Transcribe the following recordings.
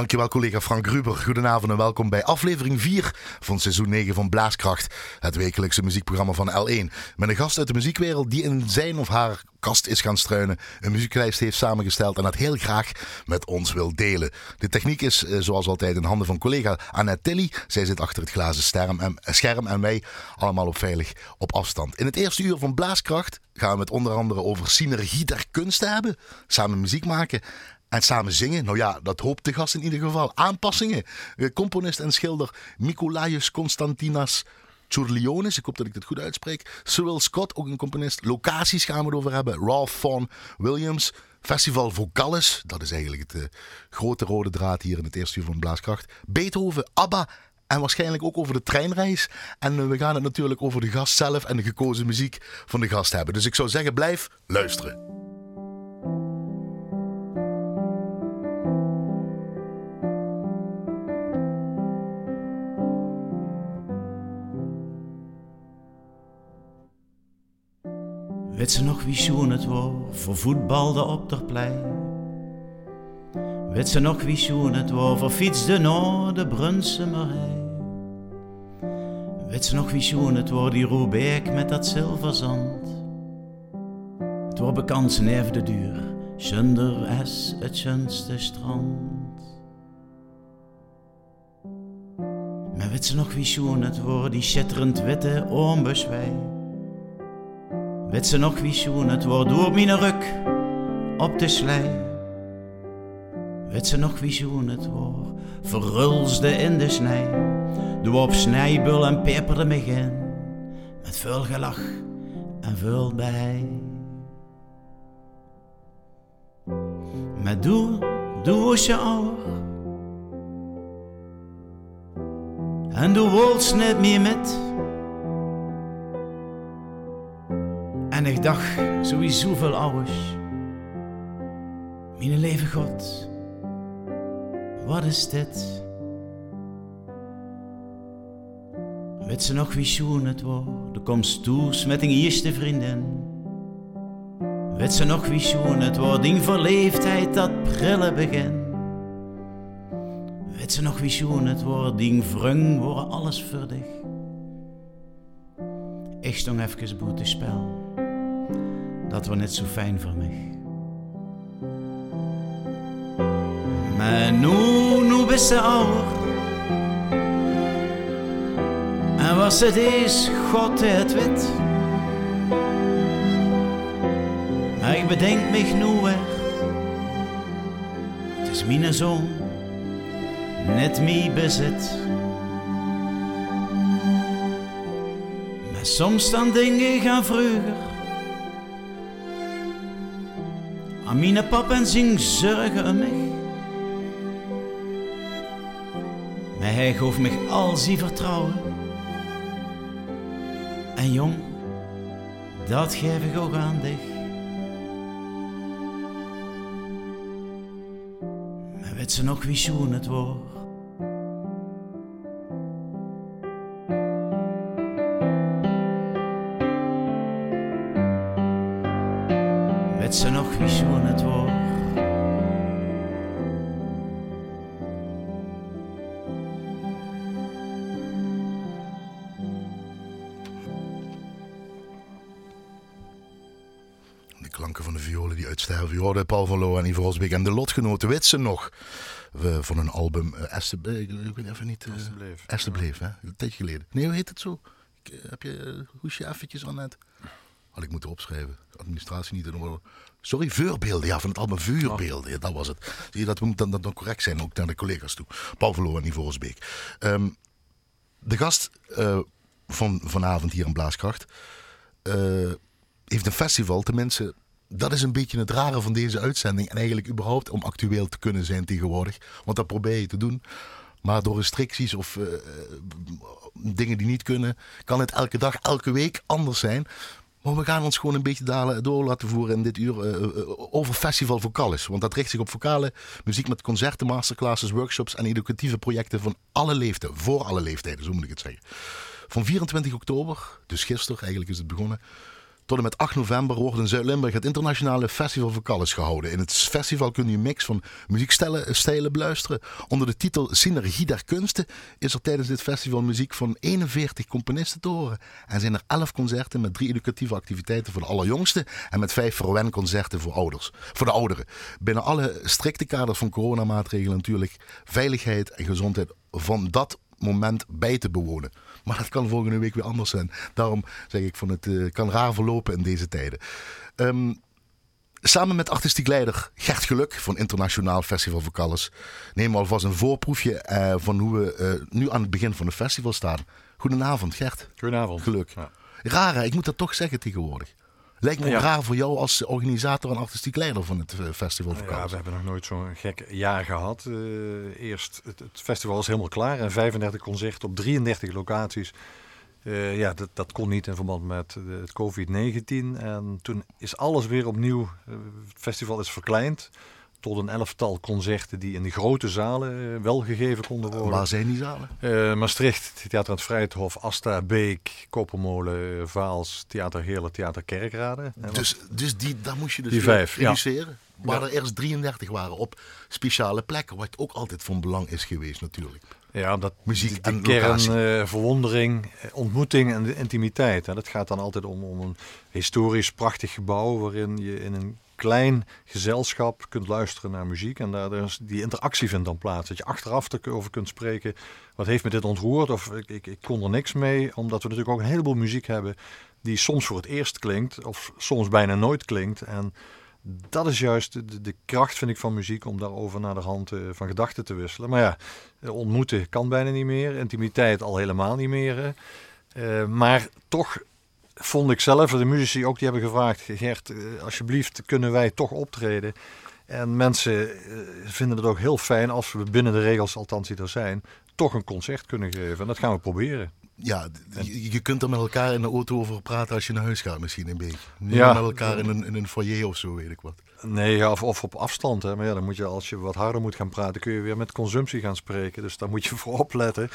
Dankjewel collega Frank Ruber. Goedenavond en welkom bij aflevering 4 van seizoen 9 van Blaaskracht. Het wekelijkse muziekprogramma van L1. Met een gast uit de muziekwereld die in zijn of haar kast is gaan struinen. Een muzieklijst heeft samengesteld en dat heel graag met ons wil delen. De techniek is eh, zoals altijd in handen van collega Annette Tilly. Zij zit achter het glazen scherm en, scherm en wij allemaal op veilig op afstand. In het eerste uur van Blaaskracht gaan we het onder andere over synergie der kunsten hebben. Samen muziek maken en samen zingen, nou ja, dat hoopt de gast in ieder geval. Aanpassingen. Componist en schilder Mikolaios Konstantinas Tsourlionis, ik hoop dat ik het goed uitspreek. Cyril Scott, ook een componist. Locaties gaan we het over hebben. Ralph Vaughan Williams. Festival Vocalis, dat is eigenlijk het uh, grote rode draad hier in het eerste uur van Blaaskracht. Beethoven, ABBA en waarschijnlijk ook over de treinreis. En uh, we gaan het natuurlijk over de gast zelf en de gekozen muziek van de gast hebben. Dus ik zou zeggen, blijf luisteren. Weet ze nog wie schoen het was voor voetbalde op de plein? Weet ze nog wie schoen het was voor fietsde naar de Brunsemerij? Weet ze nog wie schoen het was die Roebeek met dat zilverzand? Het wordt bekend neef de duur, zonder es het schönste strand. Maar weet ze nog wie schoen het was die schitterend witte oombeswij? Weet ze nog wie schoen het wordt door mijn ruk op de slij? Weet ze nog wie schoen het wordt verrulsde in de snij? Doe op snijbul en peperde me in met veel gelach en veel bij. Maar doe, doe je ouder. En doe wols niet meer met En ik dacht, sowieso veel ouders. Mijn leven God, wat is dit? Weet ze nog wie schoen het was? De komst toes met een eerste vriendin. Weet ze nog wie schoen het was? Die verleefdheid dat prille begin. Weet ze nog wie schoen het was? Die vrung worden alles verdig. Ik stond even boete spel dat was net zo fijn voor mij. Maar nu, nu bist ze ouder. En was het is God het wit. Maar ik bedenk mich nu weer. Het is mijn zoon, net mij bezit. Maar soms dan dingen gaan vroeger Amine pap en zing zorgen om mij. Maar hij gaf mij al zijn vertrouwen. En jong, dat geef ik ook aan dich. Maar weet ze nog wie schoen het wordt? Ze nog wie schoon het wordt. De klanken van de violen die uitsterven. Je hoorde Paul van Loo en Ivo Rosbeek en de lotgenoten weten nog. We, van een album uh, Esther, ik weet even niet. Uh, Esther Bleef. hè? Een tijdje geleden. Nee, hoe heet het zo? Ik, uh, heb je hoesje eventjes aan het? Had ik moeten opschrijven. Administratie niet in orde. Sorry, vuurbeelden. Ja, van het album Vuurbeelden. Dat was het. Zie je, dat moet dan, dan correct zijn, ook naar de collega's toe. Verloor en Ivo. Um, de gast uh, van vanavond hier in Blaaskracht... Uh, heeft een festival, tenminste... Dat is een beetje het rare van deze uitzending. En eigenlijk überhaupt om actueel te kunnen zijn tegenwoordig. Want dat probeer je te doen. Maar door restricties of uh, dingen die niet kunnen... kan het elke dag, elke week anders zijn. Maar we gaan ons gewoon een beetje door laten voeren in dit uur uh, over Festival Vocalis. Want dat richt zich op vocale muziek met concerten, masterclasses, workshops en educatieve projecten van alle leeftijden. Voor alle leeftijden, zo moet ik het zeggen. Van 24 oktober, dus gisteren eigenlijk is het begonnen, Tot en met 8 november wordt in Zuid-Limburg het internationale Festival van Callis gehouden. In het festival kun je een mix van muziekstijlen beluisteren. Onder de titel Synergie der Kunsten is er tijdens dit festival muziek van 41 componisten te horen. En zijn er 11 concerten met drie educatieve activiteiten voor de allerjongsten en met vijf verwenconcerten voor ouders, voor de ouderen. Binnen alle strikte kaders van coronamaatregelen natuurlijk veiligheid en gezondheid van dat moment bij te bewonen. Maar dat kan volgende week weer anders zijn. Daarom zeg ik van het uh, kan raar verlopen in deze tijden. Um, samen met artistiek leider Gert Geluk van Internationaal Festival voor Calles nemen we alvast een voorproefje uh, van hoe we uh, nu aan het begin van het festival staan. Goedenavond Gert. Goedenavond. Geluk. Ja. Raar, ik moet dat toch zeggen tegenwoordig. Lijkt me ja. raar voor jou als organisator en artistiek leider van het festival. Ja, we hebben nog nooit zo'n gek jaar gehad. Uh, eerst, het, het, festival is helemaal klaar en 35 concerten op 33 locaties. Uh, ja, dat, dat kon niet in verband met het COVID-19. En toen is alles weer opnieuw. Uh, het festival is verkleind tot een elftal concerten die in de grote zalen uh, wel gegeven konden worden. Waar zijn die zalen? Uh, Maastricht, Theater aan het Vrijthof, Asta, Beek, Kopermolen, Vaals, Theater Heerlen, Theater Kerkrade. Dus, dus die, daar moest je dus die vijf, reduceren? Ja. Waar er eerst 33 waren op speciale plekken, wat ook altijd van belang is geweest natuurlijk. Ja, dat muziek de, de kern, uh, verwondering, ontmoeting en de intimiteit. Hè. Dat gaat dan altijd om, om een historisch prachtig gebouw waarin je in een klein gezelschap kunt luisteren naar muziek. En daar dus die interactie vindt dan plaats. Dat je achteraf erover kunt spreken. Wat heeft me dit ontroerd? Of ik, ik, ik kon er niks mee. Omdat we natuurlijk ook een heleboel muziek hebben. Die soms voor het eerst klinkt. Of soms bijna nooit klinkt. En dat is juist de, de kracht, vind ik, van muziek. Om daarover naar de hand uh, van gedachten te wisselen. Maar ja, ontmoeten kan bijna niet meer. Intimiteit al helemaal niet meer. Uh, maar toch vond ik zelf, de muzici ook, die hebben gevraagd: Gert, eh, alsjeblieft, kunnen wij toch optreden? En mensen eh, vinden het ook heel fijn als we binnen de regels, althans die er zijn, toch een concert kunnen geven. En dat gaan we proberen. Ja, je, je kunt er met elkaar in de auto over praten als je naar huis gaat, misschien een beetje. Niet ja. met elkaar in een, in een foyer of zo, weet ik wat. Nee, of, of op afstand. Hè. Maar ja, dan moet je, als je wat harder moet gaan praten, kun je weer met consumptie gaan spreken. Dus daar moet je voor opletten.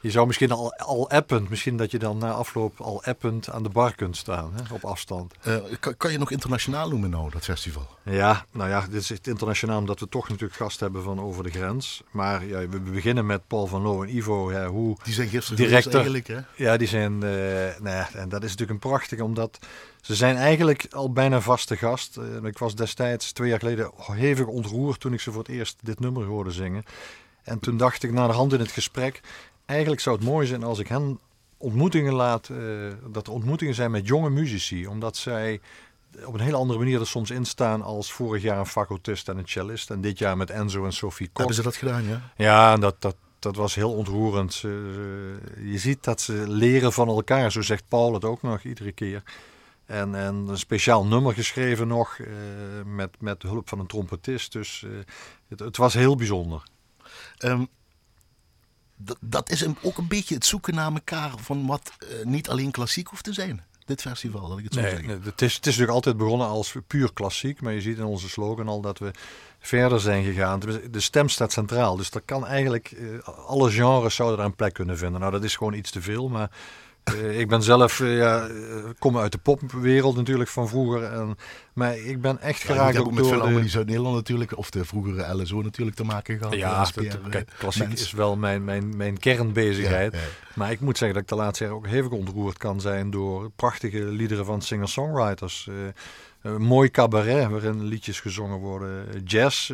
Je zou misschien al, al append, misschien dat je dan na afloop al append aan de bar kunt staan, hè, op afstand. Uh, kan, kan, je nog internationaal noemen nou, dat festival? Ja, nou ja, dit is het internationaal omdat we toch natuurlijk gast hebben van over de grens. Maar ja, we beginnen met Paul van Loo en Ivo. Hoe die zijn gisteren directer, eigenlijk, hè? Ja, die zijn, uh, nou ja, en dat is natuurlijk een prachtig, omdat ze zijn eigenlijk al bijna vaste gast. Uh, ik was destijds, twee jaar geleden, hevig ontroerd toen ik ze voor het eerst dit nummer hoorde zingen. En toen dacht ik na de hand in het gesprek, eigenlijk zou het mooi zijn als ik hen ontmoetingen laat, uh, dat er ontmoetingen zijn met jonge muzici, omdat zij op een hele andere manier er soms in staan als vorig jaar een facotist en een cellist en dit jaar met Enzo en Sophie Kok. Hebben ze dat gedaan, ja? Ja, dat, dat, dat was heel ontroerend. Uh, je ziet dat ze leren van elkaar, zo zegt Paul het ook nog iedere keer. En, en een speciaal nummer geschreven nog, uh, met, met hulp van een trompetist. Dus het, het, was heel bijzonder. Um, dat is ook een beetje het zoeken naar elkaar van wat uh, niet alleen klassiek hoeft te zijn. Dit festival, dat ik het zo nee, zeggen. Nee, het, is, het is natuurlijk altijd begonnen als puur klassiek. Maar je ziet in onze slogan al dat we verder zijn gegaan. De stem staat centraal. Dus dat kan eigenlijk, uh, alle genres zouden daar een plek kunnen vinden. Nou, dat is gewoon iets te veel. Maar uh, ik ben zelf, uh, ja, kom uit de popwereld natuurlijk van vroeger. En, maar ik ben echt ja, geraakt ook met veel harmonies uit Nederland natuurlijk. Of de vroegere LSO natuurlijk te maken gehad. Ja, dat, kijk, klassiek mens. is wel mijn, mijn, mijn kernbezigheid. Ja, ja. Maar ik moet zeggen dat ik de laatste jaren ook hevig ontroerd kan zijn door prachtige liederen van singer-songwriters. Uh, mooi cabaret waarin liedjes gezongen worden. Jazz.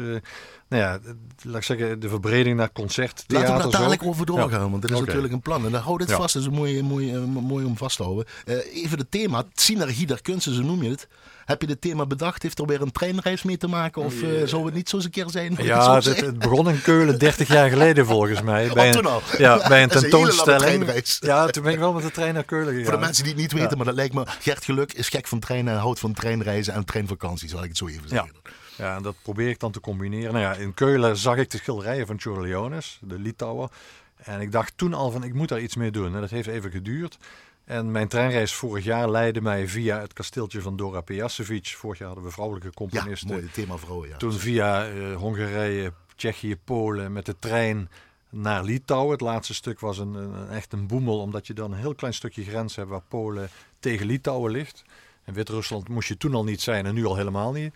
Nou ja, laat ik zeggen, de verbreding naar concert. Laten we daar dadelijk over doorgaan, ja. want dat is okay. natuurlijk een plan. En dan hou dit ja. vast, dat is mooi, mooi, mooi om vast te houden. Uh, even het thema, synergie der kunsten, zo noem je het. Heb je dit thema bedacht? Heeft er weer een treinreis mee te maken? Of uh, zou het niet zo eens een keer zijn? Ja, het, het, begon in Keulen 30 jaar geleden volgens mij. Bij een, ja, bij een tentoonstelling. Een ja, toen ben ik wel met de trein naar Keulen gegaan. Voor de mensen die het niet weten, ja. maar dat lijkt me... Gert Geluk is gek van treinen en houdt van treinreizen en treinvakanties, zal ik het zo even zeggen. Ja. Ja, en dat probeer ik dan te combineren. Nou ja, in Keulen zag ik de schilderijen van Chorleones, de Litouwen. En ik dacht toen al van, ik moet daar iets mee doen. En dat heeft even geduurd. En mijn treinreis vorig jaar leidde mij via het kasteeltje van Dora Pejacevic. Vorig jaar hadden we vrouwelijke componisten. Ja, mooi, thema vrouwen, ja. Toen via uh, Hongarije, Tsjechië, Polen met de trein naar Litouwen. Het laatste stuk was een, een, echt een boemel, omdat je dan een heel klein stukje grens hebt waar Polen tegen Litouwen ligt. In Wit-Rusland moest je toen al niet zijn en nu al helemaal niet.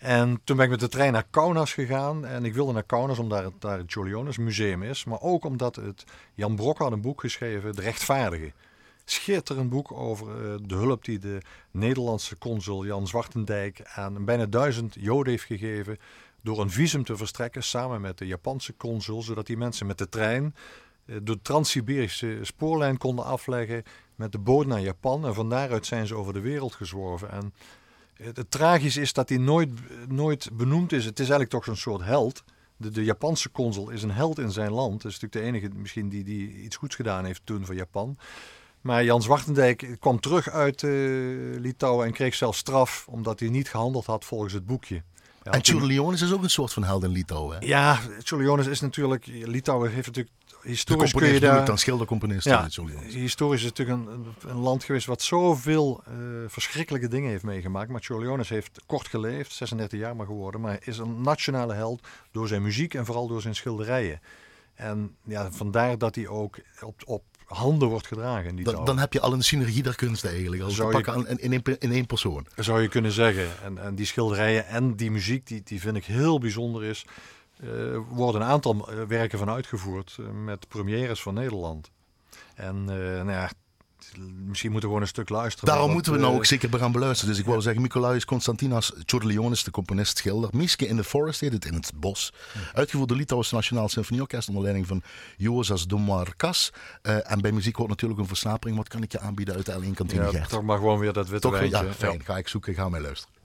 En toen ben ik met de trein naar Kaunas gegaan. En ik wilde naar Kaunas omdat het, daar het Jolionis museum is. Maar ook omdat het, Jan Brok had een boek geschreven, De Rechtvaardige. Schitterend boek over uh, de hulp die de Nederlandse consul Jan Zwartendijk aan bijna duizend Joden heeft gegeven. Door een visum te verstrekken samen met de Japanse consul. Zodat die mensen met de trein uh, de Trans-Siberische spoorlijn konden afleggen met de boot naar Japan. En van daaruit zijn ze over de wereld gezworven. En het tragisch is dat hij nooit, nooit benoemd is. Het is eigenlijk toch zo'n soort held. De, de, Japanse consul is een held in zijn land. Dat is natuurlijk de enige misschien die, die iets goeds gedaan heeft toen voor Japan. Maar Jan Zwartendijk kwam terug uit uh, Litouwen en kreeg zelfs straf omdat hij niet gehandeld had volgens het boekje. En Churlionis is ook een soort van held in Litouwen. Ja, Churlionis is natuurlijk. Litouwen heeft natuurlijk historisch kun je daar... dan schildercomponist. Ja, historisch is het natuurlijk een, een, land geweest wat zoveel uh, verschrikkelijke dingen heeft meegemaakt. Maar Cholionis heeft kort geleefd, 36 jaar maar geworden. Maar is een nationale held door zijn muziek en vooral door zijn schilderijen. En ja, vandaar dat hij ook op, op handen wordt gedragen. In die dan, dan, heb je al een synergie der kunsten eigenlijk. Als zou pakken je, in, één, in één persoon. Zou je kunnen zeggen. En, en die schilderijen en die muziek, die, die vind ik heel bijzonder is. Uh, worden een aantal eh, werken van uitgevoerd uh, met premières van Nederland. En nou ja, misschien moeten we gewoon een stuk luisteren. Daarom moeten we nou ook zeker gaan beluisteren. Dus ik wil zeggen, Nicolaus Constantinas Chorleonis, de componist, schilder. Miske in the Forest heet het, in het bos. Uitgevoerd door Litouwse Nationaal Symfonieorkest onder leiding van Jozas Domarkas. Uh, en bij muziek wordt natuurlijk een versnapering. Wat kan ik je aanbieden uit de L1 kantine ja, Toch maar gewoon weer dat witte toch, Ja, fijn. Ga ik zoeken, ga mij luisteren.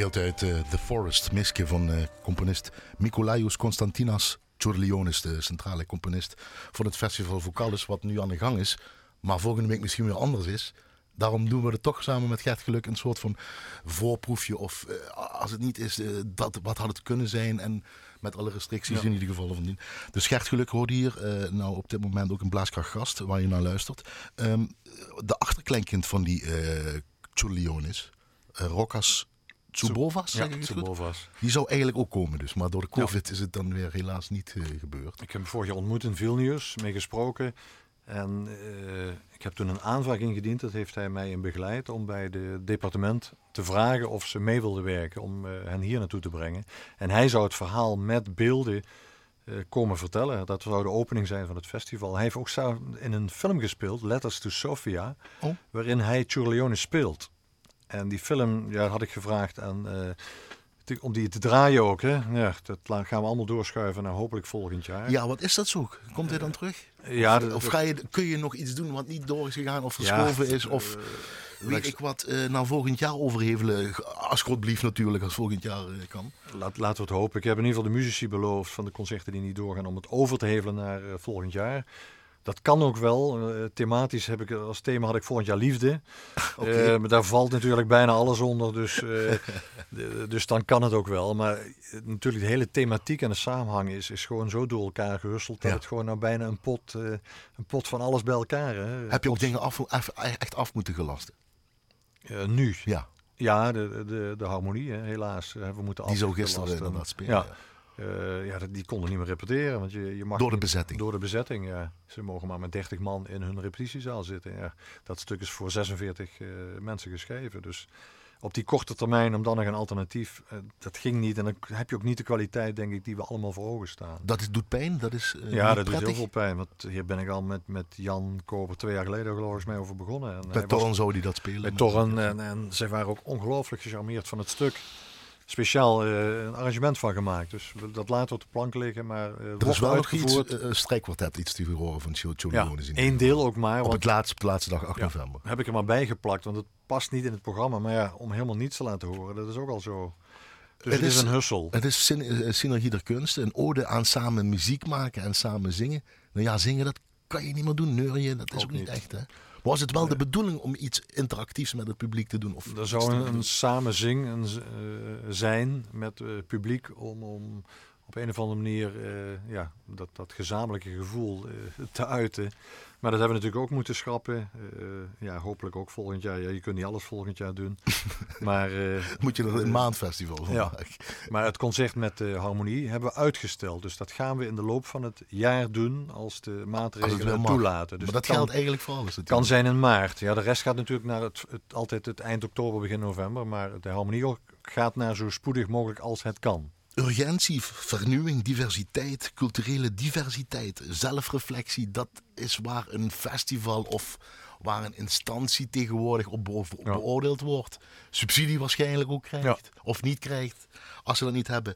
Gedeeld uit The Forest, Miske van componist Mikolaios Konstantinas Tjourlionis, de centrale componist van het festival Vocalis, wat nu aan de gang is, maar volgende week misschien weer anders is. Daarom doen we er toch samen met Gert Geluk een soort van voorproefje. Of uh, als het niet is, uh, dat, wat had het kunnen zijn? En met alle restricties in ieder geval van. Dus Gert Geluk hoort hier uh, nou op dit moment ook een blaaskrachtgast waar je naar luistert. Um, de achterkleinkind van die uh, Rokas Tsubovas, ja, Tsubovas. Die zou eigenlijk ook komen dus, maar door de covid is het dan weer helaas niet uh, gebeurd. Ik heb hem vorig jaar ontmoet in Vilnius, mee gesproken. En uh, ik heb toen een aanvraag ingediend, dat heeft hij mij in begeleid, om bij het departement te vragen of ze mee wilden werken, om uh, hen hier naartoe te brengen. En hij zou het verhaal met beelden komen vertellen. Dat zou de opening zijn van het festival. Hij heeft ook in een film gespeeld, Letters to Sofia, oh. waarin hij Ciurleone speelt. En die film ja, had ik gevraagd aan, uh, om die te draaien ook. Hè? Ja, dat gaan we allemaal doorschuiven naar hopelijk volgend jaar. Ja, wat is dat zo? Komt hij dan terug? Ja, of, of ga je, kun je nog iets doen wat niet door is gegaan of verschoven is? Of uh, weet ik wat naar volgend jaar overhevelen? Als God blieft natuurlijk, als volgend jaar kan. Laat, laten we het hopen. Ik heb in ieder geval de muzici beloofd van de concerten die niet doorgaan om het over te hevelen naar volgend jaar. Dat kan ook wel. Uh, thematisch heb ik als thema had ik volgend jaar liefde. Okay. Uh, maar daar valt natuurlijk bijna alles onder. Dus, uh, dus dan kan het ook wel. Maar natuurlijk de hele thematiek en de samenhang is, is gewoon zo door elkaar gehusteld. Dat het gewoon nou bijna een pot, een pot van alles bij elkaar. Hè. Heb je ook dingen af, echt af moeten gelasten? nu? Ja. Ja, de, de, de harmonie, hè, helaas. We moeten Die zo gisteren inderdaad spelen. Ja. Uh, ja, die konden niet meer repeteren. Want je, je mag door de bezetting? Door de bezetting, ja. Ze mogen maar met 30 man in hun repetitiezaal zitten. Ja. Dat stuk is voor 46 uh, mensen geschreven. Dus op die korte termijn om dan nog een alternatief, uh, dat ging niet. En dan heb je ook niet de kwaliteit, denk ik, die we allemaal voor ogen staan. Dat is, doet pijn? Dat is, ja, dat prettig. doet heel veel pijn. Want hier ben ik al met, met Jan Koper twee jaar geleden geloof ik mee over begonnen. En bij Torren zou die dat spelen? Bij Torren. En, en zij waren ook ongelooflijk gecharmeerd van het stuk speciaal uh, een arrangement van gemaakt. Dus dat laten op de plank liggen. Maar uh, er is wel nog iets, uh, strijkkwartet, iets te horen van Joe Ja, één deel ook maar. Op, het laatste, de laatste dag 8 ja, november. Heb ik er maar bij geplakt, want het past niet in het programma. Maar ja, om helemaal niets te laten horen, dat is ook al zo. Dus het, het is, een hussel. Het is syn synergie der kunsten. Een ode aan samen muziek maken en samen zingen. Nou ja, zingen dat kan je niet meer doen. Neurien, dat is ook, ook niet echt. Hè? Was het wel de bedoeling om iets interactiefs met het publiek te doen? Of er zou een, een samenzing een, uh, zijn met het uh, publiek om, om op een of andere manier uh, ja, dat, dat gezamenlijke gevoel te uiten. Maar dat hebben we natuurlijk ook moeten schrappen. Uh, ja, hopelijk ook volgend jaar. Ja, je kunt niet alles volgend jaar doen. maar, uh, Moet je er een maandfestival van ja. Maar het concert met de harmonie hebben we uitgesteld. Dus dat gaan we in de loop van het jaar doen als de maatregelen toelaten. Dus maar dat kan, geldt eigenlijk voor alles. kan zijn in maart. Ja, de rest gaat natuurlijk naar het, het, altijd het eind oktober, begin november. Maar de harmonie gaat naar zo spoedig mogelijk als het kan urgentie, vernieuwing, diversiteit, culturele diversiteit, zelfreflectie, dat is waar een festival of waar een instantie tegenwoordig op, beoordeeld wordt. Subsidie waarschijnlijk ook krijgt of niet krijgt, als ze dat niet hebben.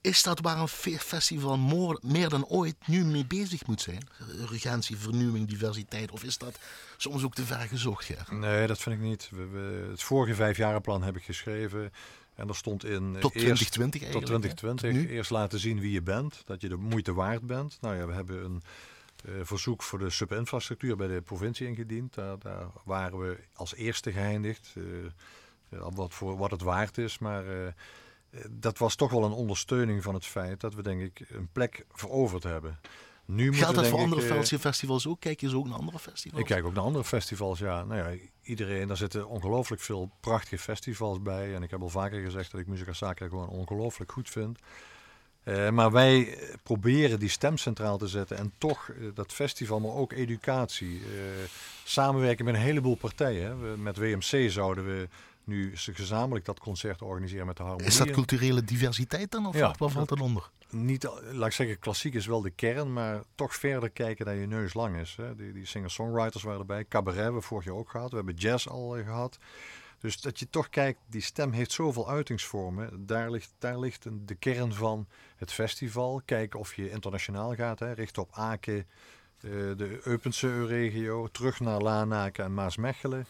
Is dat waar een festival meer dan ooit nu mee bezig moet zijn? Urgentie, vernieuwing, diversiteit? Of is dat soms ook te ver gezocht? Ger? Nee, dat vind ik niet. We, we, het vorige vijfjarenplan heb ik geschreven. En er stond in. Tot 2020 eerst, Tot 2020. Eerst laten zien wie je bent, dat je de moeite waard bent. Nou ja, we hebben een uh, verzoek voor de subinfrastructuur bij de provincie ingediend. Daar, daar waren we als eerste geëindigd. Uh, wat, voor, wat het waard is. Maar uh, dat was toch wel een ondersteuning van het feit dat we, denk ik, een plek veroverd hebben. Nu Geldt dat voor andere ik, festivals ook? Kijk je zo ook naar andere festivals? Ik kijk ook naar andere festivals, ja. Nou ja, iedereen, daar zitten ongelooflijk veel prachtige festivals bij. En ik heb al vaker gezegd dat ik Musica Sacra gewoon ongelooflijk goed vind. Uh, maar wij proberen die stem centraal te zetten en toch uh, dat festival, maar ook educatie. Uh, samenwerken met een heleboel partijen. We, met WMC zouden we nu gezamenlijk dat concert organiseren met de Harmonie. Is dat culturele diversiteit dan? Of ja, wat valt er onder? Niet, laat ik zeggen, klassiek is wel de kern, maar toch verder kijken dat je neus lang is. Hè. Die, die singer-songwriters waren erbij. Cabaret hebben we vorig jaar ook gehad. We hebben jazz al uh, gehad. Dus dat je toch kijkt, die stem heeft zoveel uitingsvormen. Daar ligt, daar ligt de kern van het festival. Kijken of je internationaal gaat. Hè. Richt op Aken, uh, de Eupense regio. Terug naar Lanaken en Maasmechelen.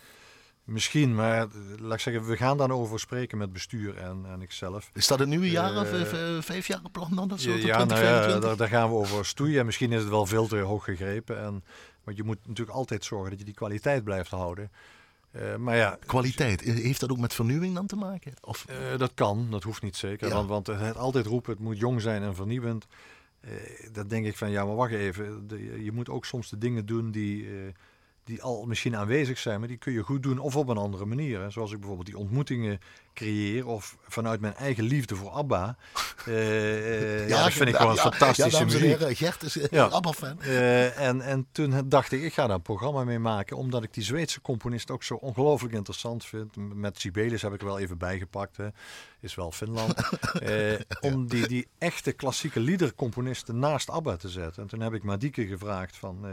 Misschien, maar eh, laat ik zeggen, we gaan dan over spreken met bestuur en, en ikzelf. Is dat het nieuwe jaar of uh, vijf jaar plan dan? Of zo, ja, nou ja daar, daar, gaan we over stoeien. Misschien is het wel veel te hoog gegrepen. En, want je moet natuurlijk altijd zorgen dat je die kwaliteit blijft houden. Uh, maar ja, Kwaliteit, heeft dat ook met vernieuwing dan te maken? Of? Uh, dat kan, dat hoeft niet zeker. Want, want het altijd roepen, het moet jong zijn en vernieuwend. Uh, dan denk ik van, ja, maar wacht even. De, je moet ook soms de dingen doen die die al misschien aanwezig zijn, maar die kun je goed doen of op een andere manier. Hè. Zoals ik bijvoorbeeld die ontmoetingen creëer of vanuit mijn eigen liefde voor ABBA. Uh, ja, dat vind ik gewoon ja, fantastische ja, muziek. Gert is ja. ABBA-fan. Uh, en, en toen dacht ik, ik ga daar een programma mee maken, omdat ik die Zweedse componist ook zo ongelooflijk interessant vind. Met Sibelius heb ik er wel even bijgepakt, hè. is wel Finland. uh, om die, die echte klassieke liedercomponisten naast ABBA te zetten. En toen heb ik Madike gevraagd van,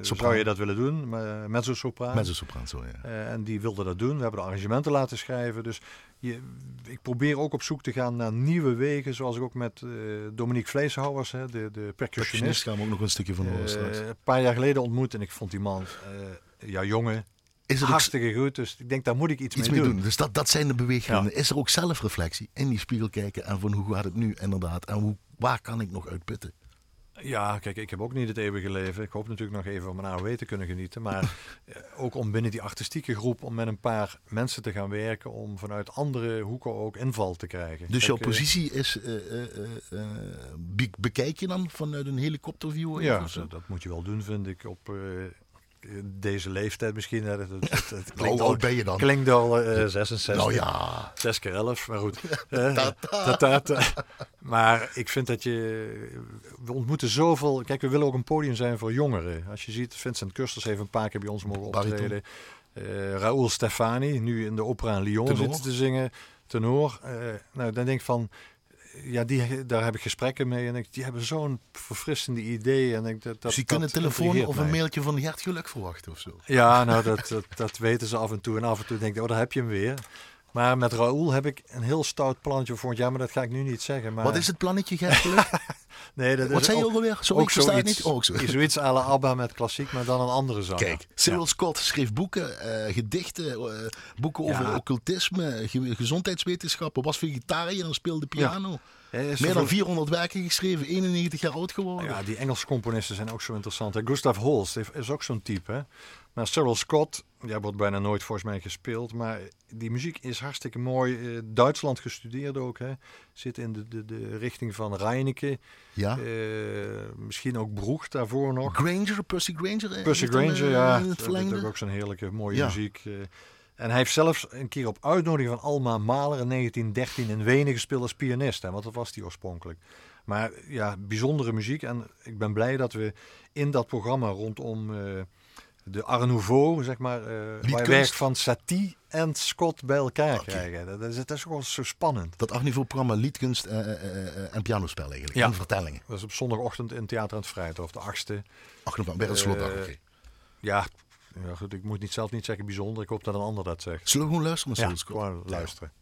zou je dat willen doen? Mezzo-sopraan. Mezzo-sopraan, zo ja. en die wilde dat doen. We hebben de arrangementen laten schrijven. Dus je, ik probeer ook op zoek te gaan naar nieuwe wegen, zoals ik ook met uh, Dominique Vleeshouwers, hè, de, de percussionist. gaan we ook nog een stukje van horen uh, Een paar jaar geleden ontmoet en ik vond die man, uh, ja jongen, is het hartstikke goed. Dus ik denk, daar moet ik iets, mee, mee doen. Dus dat, dat zijn de bewegingen. Is er ook zelfreflectie in die spiegel kijken en van hoe gaat het nu inderdaad en hoe, waar kan ik nog uitputten? Ja, kijk, ik heb ook niet het eeuwige leven. Ik hoop natuurlijk nog even van mijn AOW te kunnen genieten. Maar eh, ook om binnen die artistieke groep, om met een paar mensen te gaan werken, om vanuit andere hoeken ook inval te krijgen. Dus jouw eh, positie is, uh, bekijk je dan vanuit een helikopterview? Ja, dat, dat, moet je wel doen, vind ik, op deze leeftijd misschien. Het, het, het klinkt Hoe oud ben je dan? Klinkt al uh, 66. Nou ja. 6 keer 11, maar goed. uh, maar ik vind dat je... We ontmoeten zoveel... Kijk, we willen ook een podium zijn voor jongeren. Als je ziet, Vincent Kusters heeft een paar keer bij ons mogen optreden. Uh, Raoul Stefani, nu in de opera in Lyon Tenor. te zingen. Tenor. Uh, nou, dan denk ik van ja, die, daar heb ik gesprekken mee en ik, die hebben zo'n verfrissende ideeën. En ik, dat, dat, dus je kunt een telefoon of een mailtje van Gert Geluk verwachten of zo? Ja, nou, dat, dat, dat, weten ze af en toe. En af en toe denk ik, oh, daar heb je hem weer. Maar met Raoul heb ik een heel stout plannetje voor Ja, maar dat ga ik nu niet zeggen. Maar... Wat is het plannetje, Gert nee, dat Wat zei je ook alweer? Zo, ook zoiets, niet. Ook zo. Zoiets à la ABBA met klassiek, maar dan een andere zanger. Kijk, Cyril Scott schreef boeken, uh, gedichten, uh, boeken over occultisme, gezondheidswetenschappen, was vegetariër en speelde piano. Meer dan 400 werken geschreven, 91 jaar oud geworden. Ja, die Engelse componisten zijn ook zo interessant. Hè. Gustav Holst is ook zo'n type. Hè. Maar Cyril Scott, ja, wordt bijna nooit volgens mij gespeeld. Maar die muziek is hartstikke mooi. Uh, Duitsland gestudeerd ook. Hè. Zit in de, de, de richting van Reineke. Ja. Uh, misschien ook Broeg daarvoor nog. Granger, Percy Granger. Percy Granger, ja. Dat is ook zo'n heerlijke mooie muziek. En hij heeft zelfs een keer op uitnodiging van Alma Mahler in 1913 in Wenen gespeeld als pianist. Hè, want dat was hij oorspronkelijk. Maar ja, bijzondere muziek. En ik ben blij dat we in dat programma rondom uh, de Art Nouveau, zeg maar, uh, waar werk van Satie en Scott bij elkaar okay. krijgen. Dat is, dat is gewoon zo spannend. Dat Art Nouveau-programma liedkunst uh, en pianospel eigenlijk, ja. en vertellingen. Dat is op zondagochtend in Theater aan het Vrijthof, de 8e. 8 november, bij het slotdag, oké. Ja, ja, goed, ik moet niet, zelf niet zeggen bijzonder. Ik hoop dat een ander dat zegt. Zullen we gewoon luisteren? Ja, gewoon luisteren.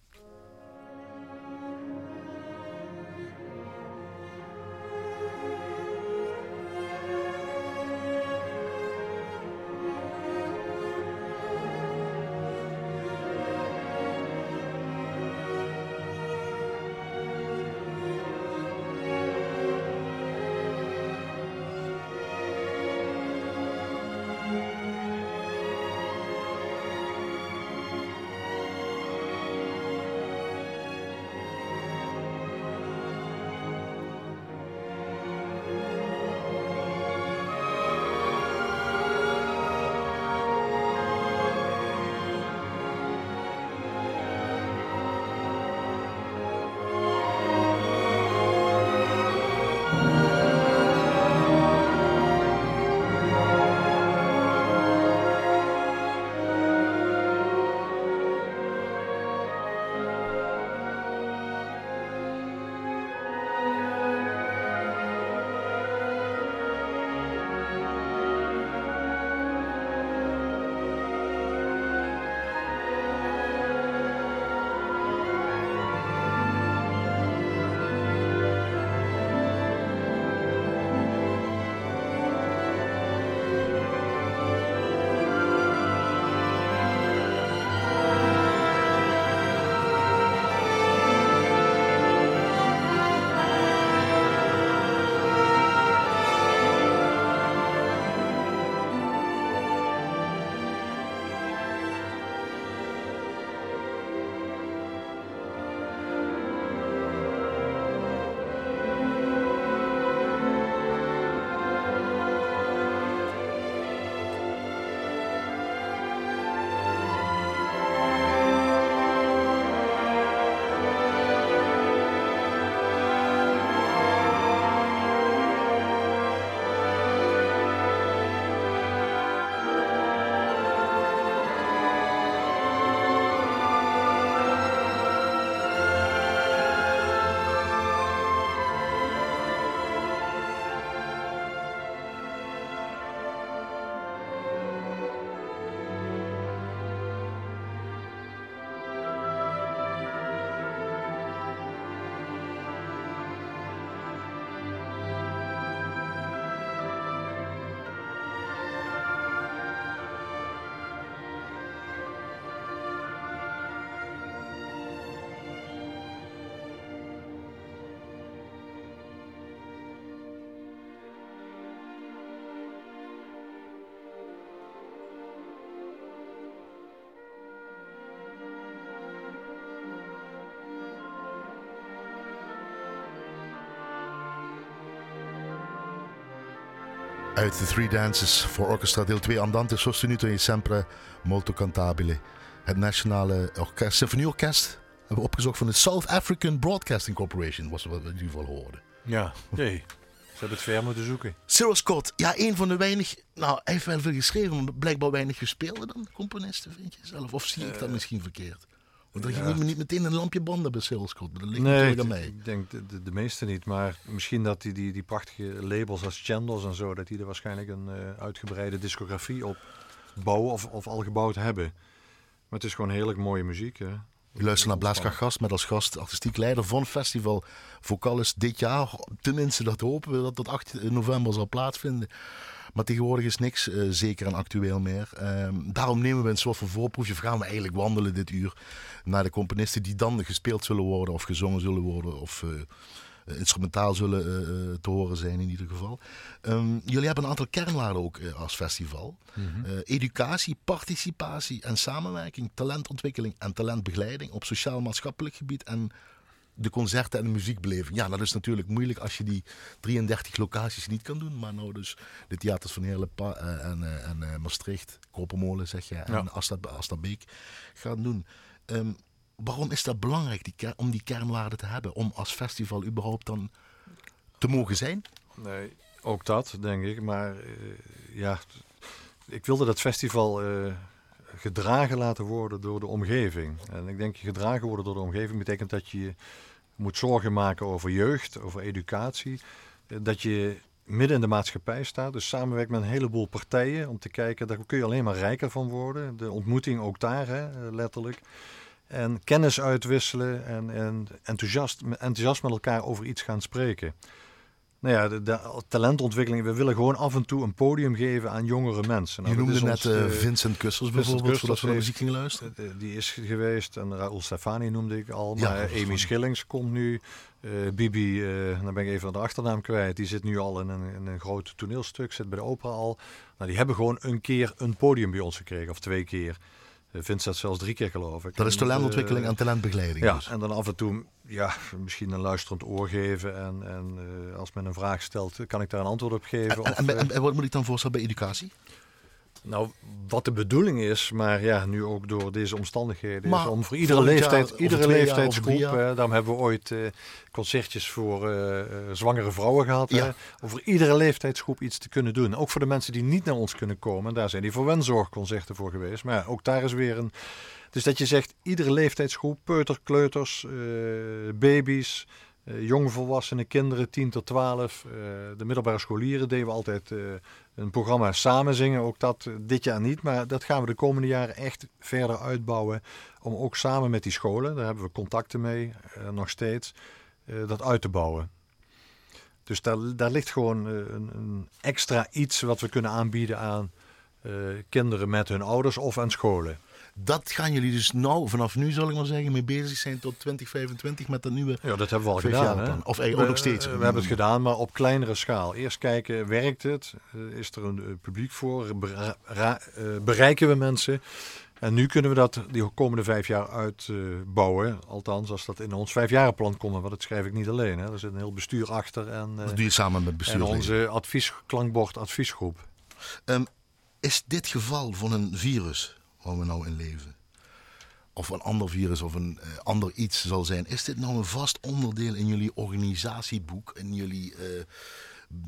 Uit de Three Dances voor Orchestra deel 2 Andante sostenuto e sempre molto cantabile. Het Nationale Orkest, Symfonieorkest hebben we opgezocht van de South African Broadcasting Corporation, was wat we in ieder geval hoorden. Ja, nee. Ze hebben het ver moeten zoeken. Cyril Scott, ja, een van de weinig. Nou, hij heeft wel veel geschreven, maar blijkbaar weinig gespeelde dan componisten, vind je zelf? Of zie ik dat misschien verkeerd? Want ging je niet meteen een lampje banden bij. Maar dat ligt natuurlijk aan mij. Ik denk de, de, meeste niet. Maar misschien dat die, die, die prachtige labels als Chandles en zo, dat die er waarschijnlijk een uh, uitgebreide discografie op bouwen of, of al gebouwd hebben. Maar het is gewoon heerlijk mooie muziek. Hè? U luistert naar Blaaska Gast met als gast artistiek leider van Festival Vocalis dit jaar. Tenminste, dat hopen we dat dat 8 november zal plaatsvinden. Maar tegenwoordig is niks uh, zeker en actueel meer. Uh, daarom nemen we een soort van voorproefje. Of gaan we eigenlijk wandelen dit uur naar de componisten die dan gespeeld zullen worden of gezongen zullen worden. Of uh, instrumentaal zullen uh, te horen zijn in ieder geval. Um, jullie hebben een aantal kernwaarden ook uh, als festival. Mm -hmm. educatie, participatie en samenwerking, talentontwikkeling en talentbegeleiding op sociaal-maatschappelijk gebied en de concerten en de muziekbeleving. Ja, dat is natuurlijk moeilijk als je die 33 locaties niet kan doen. Maar nou dus de theaters van Heerlen en, en, Maastricht, Kopermolen zeg je, en ja. Astabeek gaan doen. Um, waarom is dat belangrijk die om die kernwaarden te hebben? Om als festival überhaupt dan te mogen zijn? Nee, ook dat denk ik. Maar uh, ja, ik wilde dat festival uh, gedragen laten worden door de omgeving. En ik denk gedragen worden door de omgeving betekent dat je moet zorgen maken over jeugd, over educatie. Uh, dat je midden in de maatschappij staat. Dus samenwerkt met een heleboel partijen om te kijken, daar kun je alleen maar rijker van worden. De ontmoeting ook daar, hè, letterlijk. En kennis uitwisselen en, en enthousiast, enthousiast met elkaar over iets gaan spreken. Nou ja, de, de, talentontwikkeling. We willen gewoon af en toe een podium geven aan jongere mensen. Nou, je noemde net ons, uh, Vincent Kussels bijvoorbeeld, Vincent voordat we naar muziek gingen luisteren. Die is geweest. En Raoul Stefani noemde ik al. Ja, maar Amy Schillings komt nu. Uh, Bibi, uh, dan ben ik even de achternaam kwijt. Die zit nu al in een, in een groot toneelstuk, zit bij de opera al. Nou, die hebben gewoon een keer een podium bij ons gekregen, of twee keer. Vincent zelfs drie keer geloof ik. Dat is talentontwikkeling uh, en talentbegeleiding. Ja, dus. en dan af en toe ja, misschien een luisterend oor geven. En, en uh, als men een vraag stelt, kan ik daar een antwoord op geven. En, of, en, en, en wat moet ik dan voorstellen bij educatie? Nou, wat de bedoeling is, maar ja, nu ook door deze omstandigheden, maar is om voor iedere leeftijd, jaar, iedere leeftijdsgroep, uh, daarom hebben we ooit uh, concertjes voor uh, zwangere vrouwen gehad, ja. om voor iedere leeftijdsgroep iets te kunnen doen. Ook voor de mensen die niet naar ons kunnen komen, daar zijn die verwenzorgconcerten voor geweest. Maar ja, ook daar is weer een... Dus dat je zegt, iedere leeftijdsgroep, peuter, kleuters, baby's, jongvolwassenen, kinderen 10 tot 12. Uh, de middelbare scholieren deden we altijd een programma samen zingen. Ook dat dit jaar niet, maar dat gaan we de komende jaren echt verder uitbouwen. Om ook samen met die scholen, daar hebben we contacten mee, nog steeds, dat uit te bouwen. Dus daar, daar ligt gewoon een, een, extra iets wat we kunnen aanbieden aan kinderen met hun ouders of aan scholen. Dat gaan jullie dus nou, vanaf nu zal ik maar zeggen, mee bezig zijn tot 2025 met dat nieuwe Ja, dat hebben we al gedaan. Hè? Of ook nog steeds? We, we hebben het gedaan, maar op kleinere schaal. Eerst kijken, werkt het? Is er een uh, publiek voor? Uh, bereiken we mensen? En nu kunnen we dat die komende vijf jaar uitbouwen. Uh, Althans, als dat in ons vijfjarenplan komt. Want dat schrijf ik niet alleen. Hè. Er zit een heel bestuur achter. En, dat doe je samen met bestuur. En onze advies, klankbord adviesgroep. Um, is dit geval van een virus waar we nou in leven. Of een ander virus of een uh, ander iets zal zijn. Is dit nou een vast onderdeel in jullie organisatieboek? In jullie uh,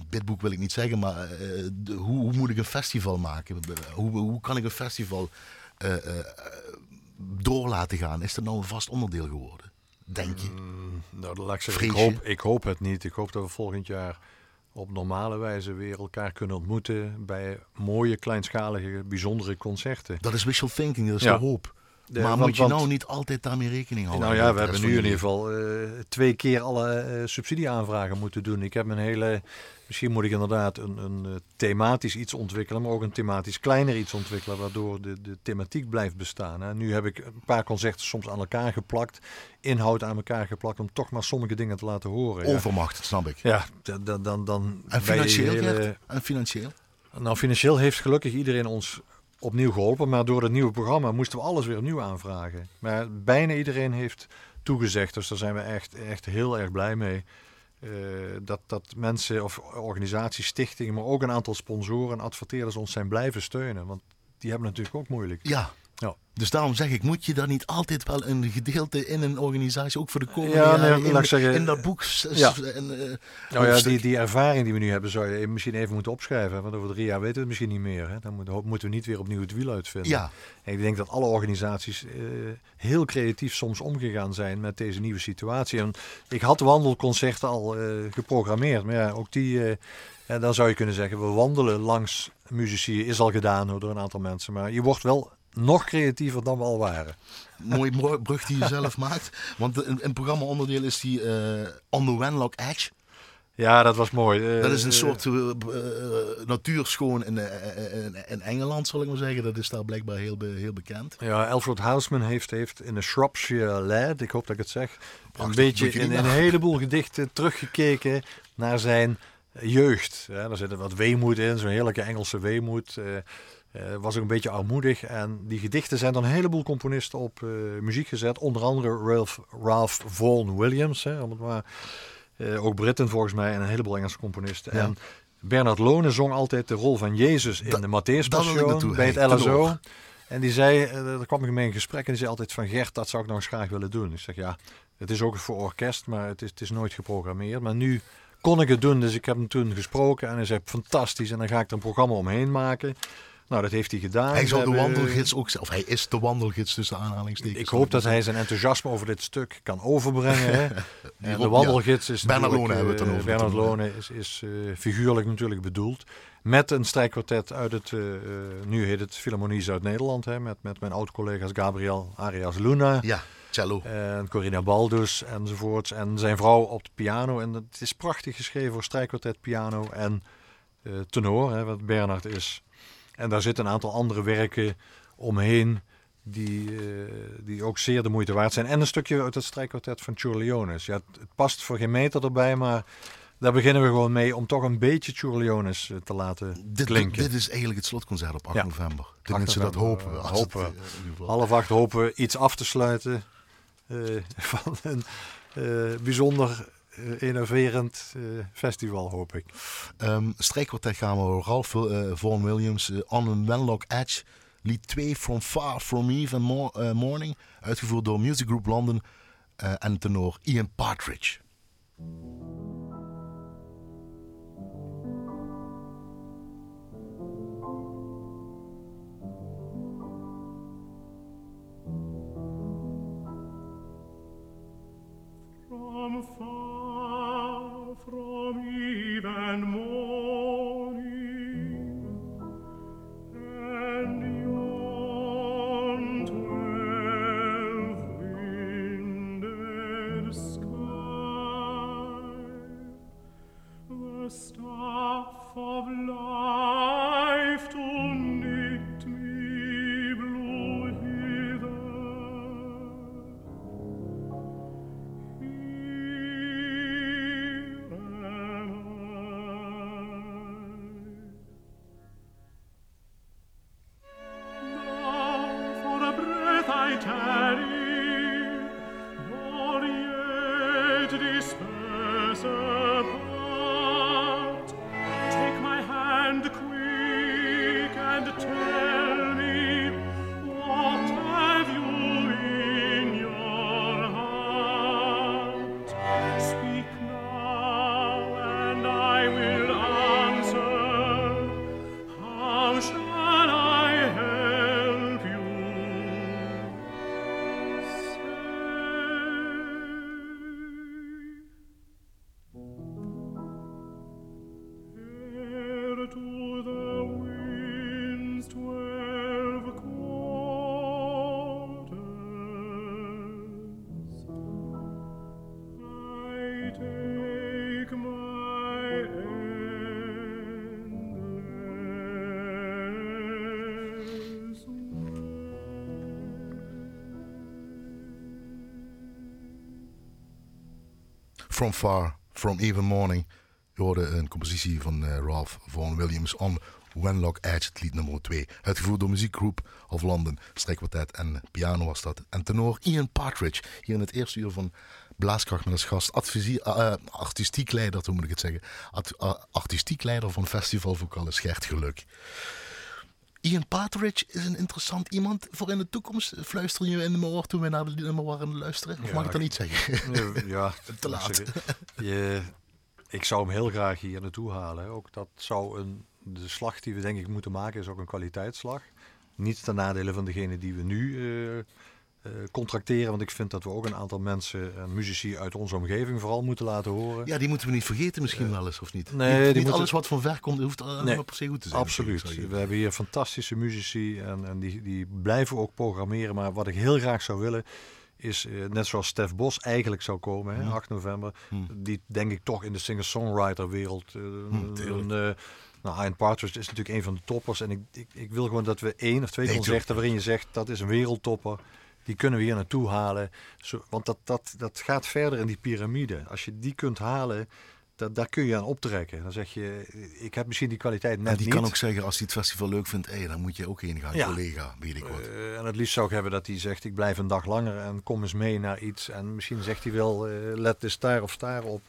bidboek wil ik niet zeggen, maar uh, de, hoe, hoe, moet ik een festival maken? Hoe, hoe kan ik een festival door laten gaan? Is dat nou een vast onderdeel geworden? Denk je? Mm, nou, laat ik, zeggen, ik, hoop, ik hoop het niet. Ik hoop dat we volgend jaar op normale wijze weer elkaar kunnen ontmoeten bij mooie, kleinschalige, bijzondere concerten. Dat is wishful thinking, dat is ja. de hoop. De, maar want, moet je nou niet altijd daarmee rekening houden? Nou ja, we hebben nu in ieder geval uh, twee keer alle uh, subsidieaanvragen moeten doen. Ik heb een hele, misschien moet ik inderdaad een, een uh, thematisch iets ontwikkelen, maar ook een thematisch kleiner iets ontwikkelen, waardoor de, de thematiek blijft bestaan. Hè. Nu heb ik een paar concerten soms aan elkaar geplakt, inhoud aan elkaar geplakt, om toch maar sommige dingen te laten horen. Overmacht, ja. snap ik. Ja, dan... dan, dan en financieel, hele... En financieel? Nou, financieel heeft gelukkig iedereen ons opnieuw geholpen. Maar door het nieuwe programma moesten we alles weer opnieuw aanvragen. Maar bijna iedereen heeft toegezegd. Dus daar zijn we echt, echt heel erg blij mee. dat, dat mensen of organisaties, stichtingen, maar ook een aantal sponsoren en adverteerders ons zijn blijven steunen. Want die hebben natuurlijk ook moeilijk. Ja, ja. Dus daarom zeg ik, moet je daar niet altijd wel een gedeelte in een organisatie, ook voor de komende ja, nee, in, zeggen, in dat boek. Ja. En, uh, nou ja, die, die ervaring die we nu hebben, zou je misschien even moeten opschrijven. Want over drie jaar weten we het misschien niet meer. Hè? Dan moeten, moeten we niet weer opnieuw het wiel uitvinden. Ja. En ik denk dat alle organisaties uh, heel creatief soms omgegaan zijn met deze nieuwe situatie. En ik had wandelconcerten al uh, geprogrammeerd, maar ja, ook die... en dan zou je kunnen zeggen, we wandelen langs muzici, is al gedaan door een aantal mensen. Maar je wordt wel nog creatiever dan we al waren. Mooi brug die je zelf maakt. Want een, een programma onderdeel is die uh, On the Wenlock Edge. Ja, dat was mooi. Uh, dat is een soort uh, natuurschoon in, in, Engeland, zal ik maar zeggen. Dat is daar blijkbaar heel, heel bekend. Ja, Alfred Houseman heeft, heeft in de Shropshire Lad, ik hoop dat ik het zeg, een beetje in, een heleboel gedichten teruggekeken naar zijn jeugd. Ja, daar zit wat weemoed in, zo'n heerlijke Engelse weemoed. Uh, was ook een beetje armoedig. En die gedichten zijn dan een heleboel componisten op uh, muziek gezet. Onder andere Ralph, Ralph Vaughan Williams. Hè, om het maar, uh, ook Britten volgens mij en een heleboel Engelse componisten. En Bernard Lone zong altijd de rol van Jezus in da, de Matthäus Passion bij het LSO. En die zei, er kwam ik mee in gesprek en die zei altijd van Gert, dat zou ik nog eens graag willen doen. Ik zeg ja, het is ook voor orkest, maar het is, het is nooit geprogrammeerd. Maar nu kon ik het doen, dus ik heb hem toen gesproken en hij zei fantastisch. En dan ga ik er een programma omheen maken. Nou, dat heeft hij gedaan. Hij zal de wandelgids ook, of hij is de wandelgids tussen aanhalingstekens. Ik hoop dat hij zijn enthousiasme over dit stuk kan overbrengen. en de wandelgids is Bernard Lone hebben we het dan eh, over. Bernard Lone is, is uh, figuurlijk natuurlijk bedoeld. Met een strijkkwartet uit het, uh, nu heet het Philharmonie Zuid-Nederland. Met, met mijn oud-collega's Gabriel Arias Luna. Ja, cello. En Corina Baldus enzovoorts. En zijn vrouw op de piano. En het is prachtig geschreven voor strijkkwartet, piano en tenor. Hè, wat Bernard is. En daar zitten een aantal andere werken omheen die, uh, die ook zeer de moeite waard zijn. En een stukje uit het strijkkwartet van Churliones. Ja, het, past voor geen meter erbij, maar daar beginnen we gewoon mee om toch een beetje Churliones eh, te laten dit, klinken. Dit is eigenlijk het slotconcert op 8 november. Tenminste, dat hopen we. hopen we. Uh, Half acht hopen we iets af te sluiten uh, van een bijzonder innoverend uh, festival, hoop ik. Um, strijkkwartet gaan we Ralph uh, Vaughan Williams, On a Wenlock Edge, lied 2 From Far From Eve and Mo Morning, uitgevoerd door Music Group London en tenor Ian Partridge. From far from From Far, From Even Morning. Je hoorde een compositie van uh, Ralph Vaughan Williams on Wenlock Edge, lied nummer 2. Uitgevoerd door muziekgroep of London, strijkkwartet en piano was dat. En tenor Ian Partridge, hier in het eerste uur van Blaaskracht met als gast advisie, uh, artistiek leider, hoe moet ik het zeggen? Artistiek leider van Festival Vocalis Gert Geluk. Ian Partridge is een interessant iemand voor in de toekomst. Fluister je in de oor toen we naar de nummer waren luisteren? Of mag ik dat niet zeggen? Ja, te laat. Je, ik zou hem heel graag hier naartoe halen. Ook dat zou een, de slag die we denk ik moeten maken is ook een kwaliteitsslag. Niet ten nadele van degene die we nu uh, contracteren. Want ik vind dat we ook een aantal mensen en muzici uit onze omgeving vooral moeten laten horen. Ja, die moeten we niet vergeten misschien uh, wel eens, of niet? Nee, die niet moeten... alles wat van ver komt, hoeft nee, per se goed te zijn. Absoluut. We hebben hier fantastische muzici en, en die, die blijven ook programmeren. Maar wat ik heel graag zou willen is uh, net zoals Stef Bos eigenlijk zou komen, hè, 8 november. Hmm. Die denk ik toch in de singer-songwriter wereld hmm, nou, Ian Partridge is natuurlijk een van de toppers. En ik, ik, ik wil gewoon dat we één of twee nee, concerten waarin je zegt dat is een wereldtopper. Die kunnen we hier naartoe halen. Zo, want dat, dat, dat gaat verder in die piramide. Als je die kunt halen, dat, daar kun je aan optrekken. Dan zeg je, ik heb misschien die kwaliteit net en die niet. kan ook zeggen, als hij het festival leuk vindt, hey, dan moet je ook heen gaan, ja. collega, weet ik wat. Uh, en het liefst zou ik hebben dat hij zegt, ik blijf een dag langer en kom eens mee naar iets. En misschien zegt hij wel, uh, let de star of star op.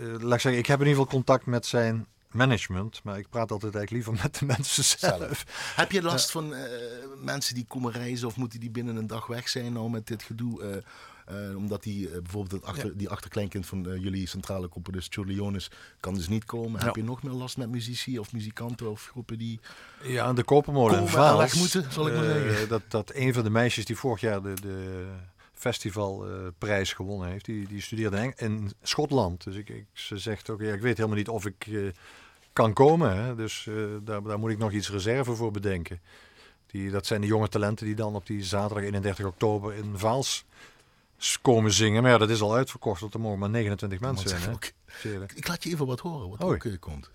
Uh, laat ik zeggen, ik heb in ieder geval contact met zijn management, maar ik praat altijd eigenlijk liever met de mensen zelf. zelf. Heb je last van uh, mensen die komen reizen of moeten die binnen een dag weg zijn nou met dit gedoe? Uh, uh, omdat die bijvoorbeeld achter, ja. die achterkleinkind van jullie centrale componist Leonis kan dus niet komen. Ja. Heb je nog meer last met muzici of muzikanten of groepen die... Ja, aan de Kopermolen in Vaals. moeten, zal ik maar zeggen. Dat, dat een van de meisjes die vorig jaar de... de festivalprijs uh, gewonnen heeft. Die, die studeerde in, in Schotland. Dus ik, ik, ze zegt ook, ja, ik weet helemaal niet of ik uh, kan komen. Hè? Dus uh, daar, daar moet ik nog iets reserve voor bedenken. Die, dat zijn de jonge talenten die dan op die zaterdag 31 oktober in Vaals komen zingen. Maar ja, dat is al uitverkocht, want er mogen maar 29 mensen zijn. Hè? Ik laat je even wat horen, wat ook uh, komt.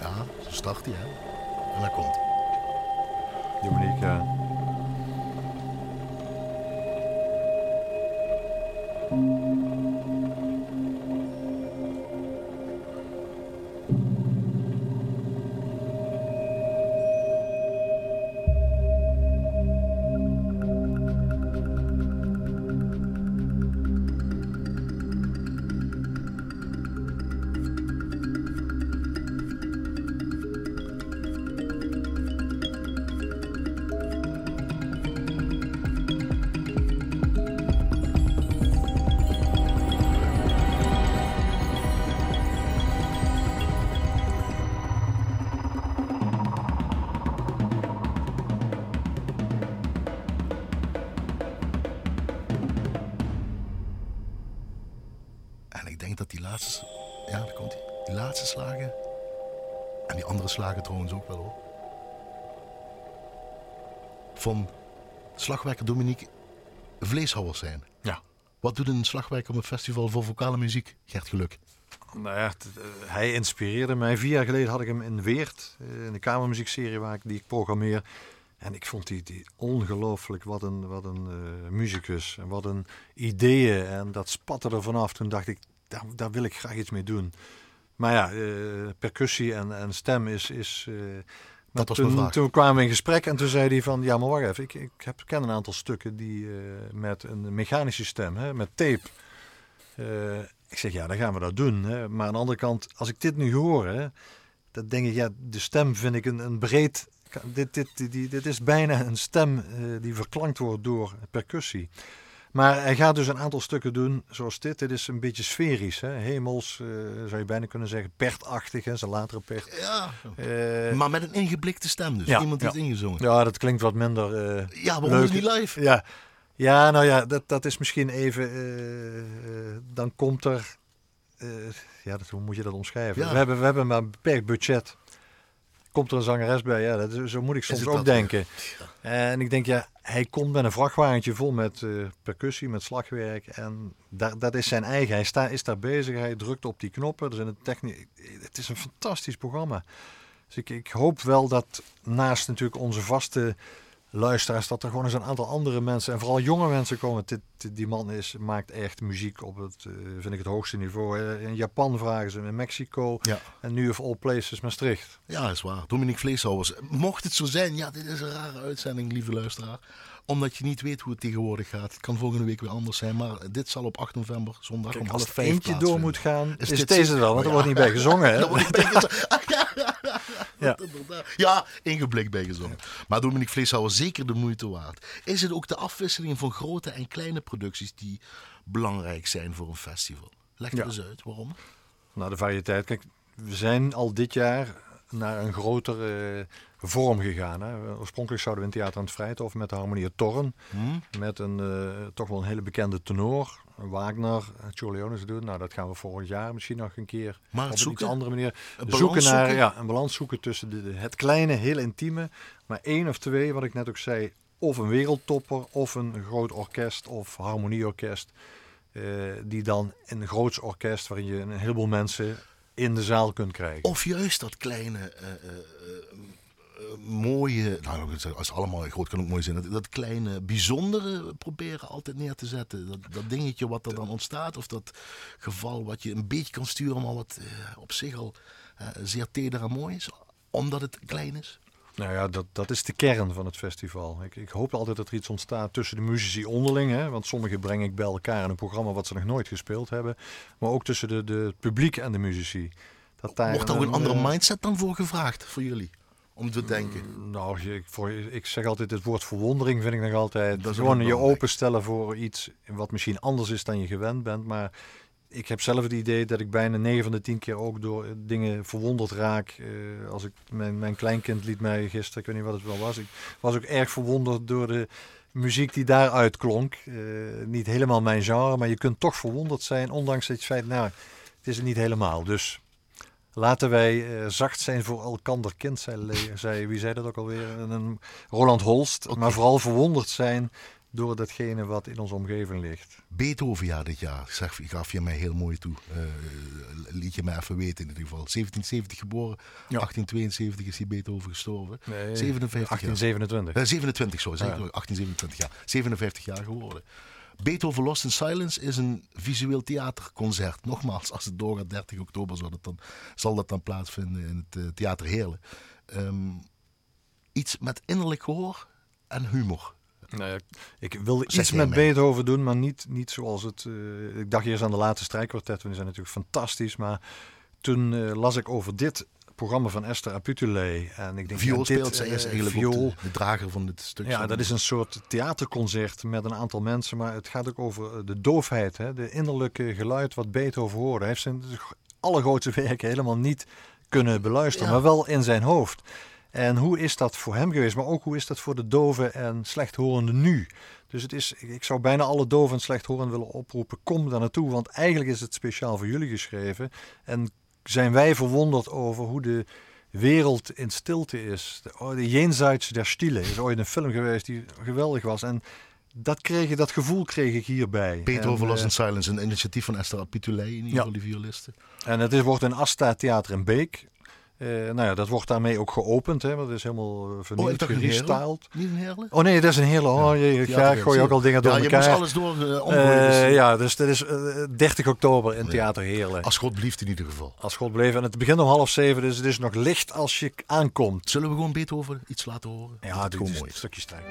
Ja, zo start hij, hè. En dan komt. Dominique, ja. Thank you. Slagwerker Dominique vleeshouwers zijn. Ja. Wat doet een slagwerker op een festival voor vocale muziek? Gert Geluk. Nou ja, hij inspireerde mij. Vier jaar geleden had ik hem in Weert, eh, in de kamermuziekserie waar ik, die ik programmeer. En ik vond die, die ongelooflijk, wat een, wat een uh, muzikus en wat een ideeën. En dat spatte er vanaf. Toen dacht ik, daar, daar wil ik graag iets mee doen. Maar ja, uh, percussie en, en stem is. is uh, dat was toen, mijn vraag. toen kwamen we in gesprek en toen zei hij van... Ja, maar wacht even. Ik, ik heb, ken een aantal stukken die uh, met een mechanische stem, hè, met tape... ik zeg, ja, dan gaan we dat doen. Hè. Maar aan de andere kant, als ik dit nu hoor... Hè, dan denk ik, ja, de stem vind ik een, een breed... Dit, dit, dit, dit is bijna een stem die verklankt wordt door percussie. Maar hij gaat dus een aantal stukken doen zoals dit. Dit is een beetje sferisch. Hè? Hemels, uh, zou je bijna kunnen zeggen. Pertachtig, hè? zijn latere pert. Ja, uh, maar met een ingeblikte stem dus. Ja, Iemand die ja. het ingezongen. Ja, dat klinkt wat minder uh, Ja, leuk. is niet live? Ja. ja, nou ja, dat, dat is misschien even... dan komt er... ja, dat, hoe moet je dat omschrijven? Ja. We, hebben, we hebben maar een beperkt budget komt er een zangeres bij. Ja, dat zo moet ik soms ook denken. Ja. En ik denk, ja, hij komt met een vrachtwagentje vol met uh, percussie, met slagwerk. En daar, dat is zijn eigen. Hij sta, is daar bezig, hij drukt op die knoppen. Er zijn een. Het is een fantastisch programma. Dus ik, ik hoop wel dat naast natuurlijk onze vaste luisteraars, dat er gewoon eens een aantal andere mensen, en vooral jonge mensen komen. Dit, die man is, maakt echt muziek op het, uh, vind ik, het hoogste niveau. In Japan vragen ze hem, in Mexico ja. en nu of all places Maastricht. Ja, is waar. Dominique Vleeshouwers. Mocht het zo zijn, ja, dit is een rare uitzending, lieve luisteraar omdat je niet weet hoe het tegenwoordig gaat. Het kan volgende week weer anders zijn. Maar dit zal op 8 november zondag Kijk, om half vijf eentje door moet gaan, is, is deze wel. Want er wordt niet bij gezongen. Hè? ja. ja, ingeblik bij gezongen. Maar Dominique Vleeshouwer, zeker de moeite waard. Is het ook de afwisseling van grote en kleine producties die belangrijk zijn voor een festival? Leg het eens uit, waarom? Nou, de variëteit. Kijk, we zijn al dit jaar naar een grotere vorm gegaan. Hè. Oorspronkelijk zouden we in Theater aan het Vrijthof met de Harmonie Torren. Hmm. Met een uh, toch wel een hele bekende tenor. Wagner, Charlie Jones doen. Nou, dat gaan we volgend jaar misschien nog een keer maar op zoeken, een andere manier zoeken naar Ja, een balans zoeken tussen de, het kleine, heel intieme. Maar één of twee, wat ik net ook zei, of een wereldtopper of een groot orkest of harmonieorkest. Uh, die dan een groots orkest waarin je een heleboel mensen in de zaal kunt krijgen. Of juist dat kleine, uh, mooie, nou als allemaal groot kan ook mooi zijn, dat, dat, kleine bijzondere proberen altijd neer te zetten. Dat, dat dingetje wat er dan ontstaat, of dat geval wat je een beetje kan sturen, maar wat op zich al zeer teder en mooi is, omdat het klein is. Nou ja, dat, dat is de kern van het festival. Ik, ik hoop altijd dat er iets ontstaat tussen de muzici onderling. Hè, want sommigen breng ik bij elkaar in een programma wat ze nog nooit gespeeld hebben. Maar ook tussen de, de het publiek en de muzici. Dat daar Wordt er ook een, andere eh, mindset dan voor gevraagd, voor jullie? Om te denken. Mm, nou, ik, voor, ik zeg altijd, het woord verwondering vind ik nog altijd. Dat gewoon je openstellen voor iets wat misschien anders is dan je gewend bent. Maar ik heb zelf het idee dat ik bijna 9 van de 10 keer ook door dingen verwonderd raak. Uh, als ik, mijn, mijn kleinkind liet mij gisteren, ik weet niet wat het wel was. Ik was ook erg verwonderd door de muziek die daaruit klonk. Uh, niet helemaal mijn genre, maar je kunt toch verwonderd zijn, ondanks het feit, nou, het is het niet helemaal. Dus laten wij uh, zacht zijn voor elkander kind, zei, zei, wie zei dat ook alweer? Een Roland Holst. Okay. Maar vooral verwonderd zijn door datgene wat in onze omgeving ligt. Beethoven ja dit jaar, zeg, gaf je mij heel mooi toe. Uh, liet je mij even weten in ieder geval. 1770 geboren, ja. 1872 is hij Beethoven gestorven. Nee, 57 1827. Uh, 27, sorry, ja. 1827 jaar. 57 jaar geworden. Beethoven Lost in Silence is een visueel theaterconcert. Nogmaals, als het doorgaat 30 oktober zal dat dan, zal dat dan plaatsvinden in het uh, Theater Heerlen. Um, iets met innerlijk gehoor en humor. Nee, ik wilde iets met Beethoven doen, maar niet, niet zoals het... Uh, ik dacht eerst aan de laatste strijkkwartetten, die zijn natuurlijk fantastisch. Maar toen uh, las ik over dit programma van Esther Aputule. En ik denk, viool ja, speelt zij is eigenlijk viool. De, de, drager van dit stuk. Ja, dat is een soort theaterconcert met een aantal mensen. Maar het gaat ook over de doofheid, hè, de innerlijke geluid wat Beethoven hoorde. Hij heeft zijn allergrootste werken helemaal niet kunnen beluisteren, maar wel in zijn hoofd. En hoe is dat voor hem geweest? Maar ook hoe is dat voor de doven en slechthorenden nu? Dus het is, ik zou bijna alle doven en slechthorenden willen oproepen. Kom daar naartoe, want eigenlijk is het speciaal voor jullie geschreven. En zijn wij verwonderd over hoe de wereld in stilte is. De, oh, de Jenseits der Stille is ooit een film geweest die geweldig was. En dat, kreeg, dat gevoel kreeg ik hierbij. Beethoven Lost in Silence, een initiatief van Esther Apitulei, in ieder geval die violisten. En het is, wordt een Asta Theater in Beek. Uh, nou ja, dat wordt daarmee ook geopend, hè, want het is helemaal uh, vernieuwd, oh, gerestyled. Niet een heerle? Oh nee, dat is een hele. Oh, je, ja, ja, gooi ook al dingen door ja, elkaar. Ja, je moest alles door uh. Ja, dus dat is 30 oktober in Theater Heerlen. Als God blieft in ieder geval. Als God bleef. En het begint om half zeven, dus het is nog licht als je aankomt. Zullen we gewoon Beethoven iets laten horen? Ja, het is gewoon mooi. Stukje stijl.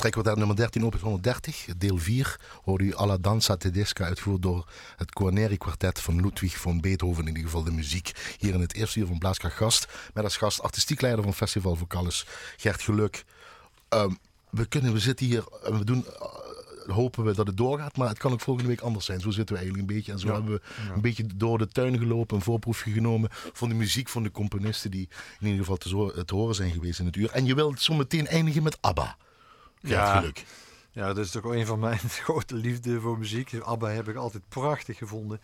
Het strijkkwartet nummer 13 op 130, deel 4, hoorde u Alla Danza Tedesca uitgevoerd door het Guarneri kwartet van Ludwig van Beethoven, in ieder geval de muziek. Hier in het eerste uur van Blaaskracht Gast, met als gast artistiek leider van Festival Vocalis, Gert Geluk. Um, we, kunnen, we zitten hier en we doen hopen we dat het doorgaat. Maar het kan ook volgende week anders zijn. Zo zitten we eigenlijk een beetje. En zo hebben we een beetje door de tuin gelopen, een voorproefje genomen van de muziek van de componisten die in ieder geval te, te horen zijn geweest in het uur. En je wilt zo meteen eindigen met ABBA. Ja, geluk. Ja, dat is toch een van mijn grote liefde voor muziek. ABBA heb ik altijd prachtig gevonden.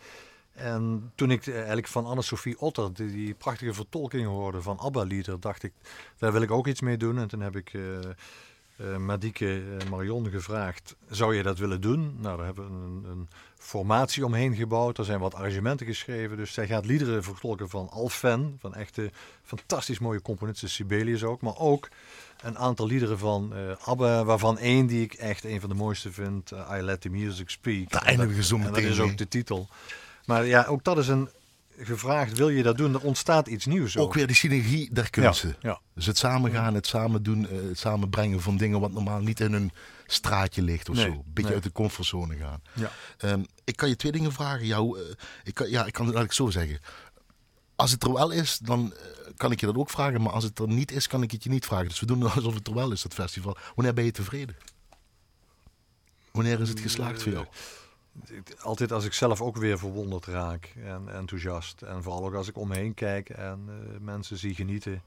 En toen ik eigenlijk van Anne-Sophie Otter die, die, prachtige vertolking hoorde van ABBA-lieder, dacht ik, daar wil ik ook iets mee doen. En toen heb ik uh, uh, Madike uh, Marion gevraagd, zou je dat willen doen? Nou, daar hebben we een, een, formatie omheen gebouwd. Er zijn wat arrangementen geschreven. Dus zij gaat liederen vertolken van Alfen, van echte fantastisch mooie componisten, Sibelius ook. Maar ook een aantal liederen van uh, ABBA, waarvan één die ik echt een van de mooiste vind, I Let The Music Speak. Daar eindigen we zo meteen Dat is ook de titel. Maar ja, ook dat is een gevraagd, wil je dat doen? Er ontstaat iets nieuws. Ook, weer die synergie der kunsten. Ja, Dus het samengaan, het samen doen, eh, het samenbrengen van dingen wat normaal niet in een straatje ligt of zo. Een beetje uit de comfortzone gaan. Ja. Um, ik kan je twee dingen vragen. Jou, uh, ik kan, ja, ik kan het eigenlijk zo zeggen. Als het er wel is, dan uh, kan ik je dat ook vragen. Maar als het er niet is, kan ik het je niet vragen. Dus we doen alsof het er wel is, dat festival. Wanneer ben je tevreden? Wanneer is het geslaagd voor jou? altijd als ik zelf ook weer verwonderd raak en enthousiast. En vooral ook als ik om me heen kijk en uh, mensen zie genieten.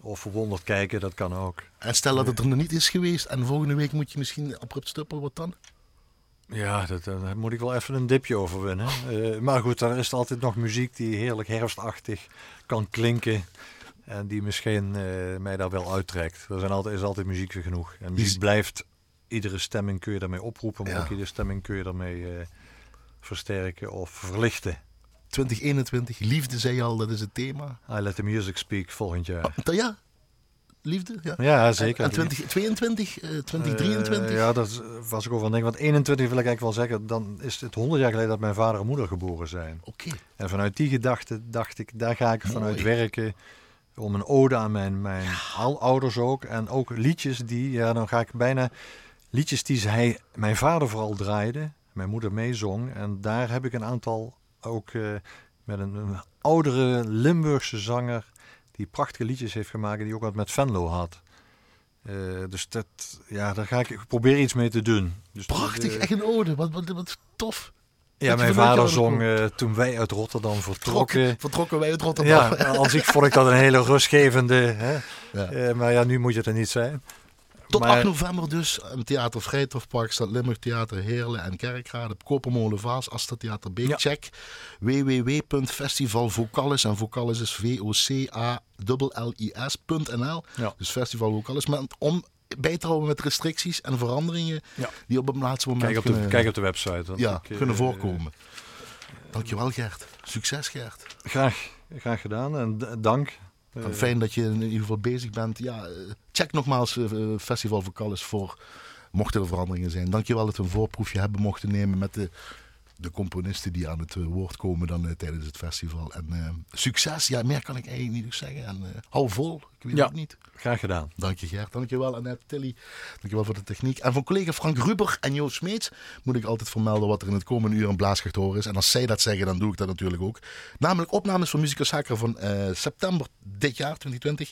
Of verwonderd kijken, dat kan ook. En stel dat het er nog niet is geweest en volgende week moet je misschien abrupt stoppen, wat dan? Ja, dat, daar moet ik wel even een dipje overwinnen. Uh, maar goed, er is altijd nog muziek die heerlijk herfstachtig kan klinken. En die misschien uh, mij daar wel uittrekt. Er zijn altijd, is altijd muziek voor genoeg. En muziek blijft iedere stemming kun je daarmee oproepen, maar ook iedere stemming kun je daarmee uh, versterken of verlichten. 2021, liefde zei je al, dat is het thema. I let the music speak volgend jaar. Oh, ja, liefde? Ja, ja zeker. En, 2022, uh, 2023? Uh, ja, dat was ik over aan denken. Want 21 wil ik eigenlijk wel zeggen, dan is het 100 jaar geleden dat mijn vader en moeder geboren zijn. Oké. En vanuit die gedachte dacht ik, daar ga ik vanuit werken om een ode aan mijn, mijn ouders ook. En ook liedjes die, ja, dan ga ik bijna liedjes die hij, mijn vader vooral draaide, mijn moeder meezong. En daar heb ik een aantal ook uh, met een, een, oudere Limburgse zanger die prachtige liedjes heeft gemaakt, die ook wat met Venlo had. Uh, dus dat, ja, daar ga ik, probeer iets mee te doen. Dus Prachtig, echt een ode, wat, wat, wat tof. Ja, mijn vader zong uh, toen wij uit Rotterdam vertrokken. Vertrokken wij uit Rotterdam. Ja, als ik vond ik dat een hele rustgevende. Hè? Ja. Maar ja, nu moet je er niet zijn. Tot 8 november dus. Theater Vrijtofpark, Stad Limburg, Theater Heerlen en Kerkrade. Kopermolen Vaas, Asta Theater Beek. Ja. Check www.festivalvocalis. En Vocalis is V-O-C-A-L-L-I-S.nl. Ja. Dus Festival Vocalis. Maar om bij te houden met restricties en veranderingen ja. die op het laatste moment kijk op de, kunnen, kijk op de website. Ja, ik, kunnen uh, voorkomen. Dankjewel Gert. Succes Gert. Graag, graag gedaan en dank. Fijn dat je in ieder geval bezig bent. Ja, check nogmaals uh, Festival Vocalis voor mochten er veranderingen zijn. Dankjewel dat we een voorproefje hebben mochten nemen met de, de componisten die aan het woord komen dan tijdens het festival. En succes, ja, meer kan ik eigenlijk niet zeggen. En hou vol, ik weet ja, het niet. Graag gedaan. Dank je Gert, dankjewel Annette, Tilly, dankjewel voor de techniek. En van collega Frank Ruber en Joost Smeets moet ik altijd vermelden wat er in het komende uur een blaaskracht horen is. En als zij dat zeggen, dan doe ik dat natuurlijk ook. Namelijk opnames van Musica Sacra van september dit jaar, 2020.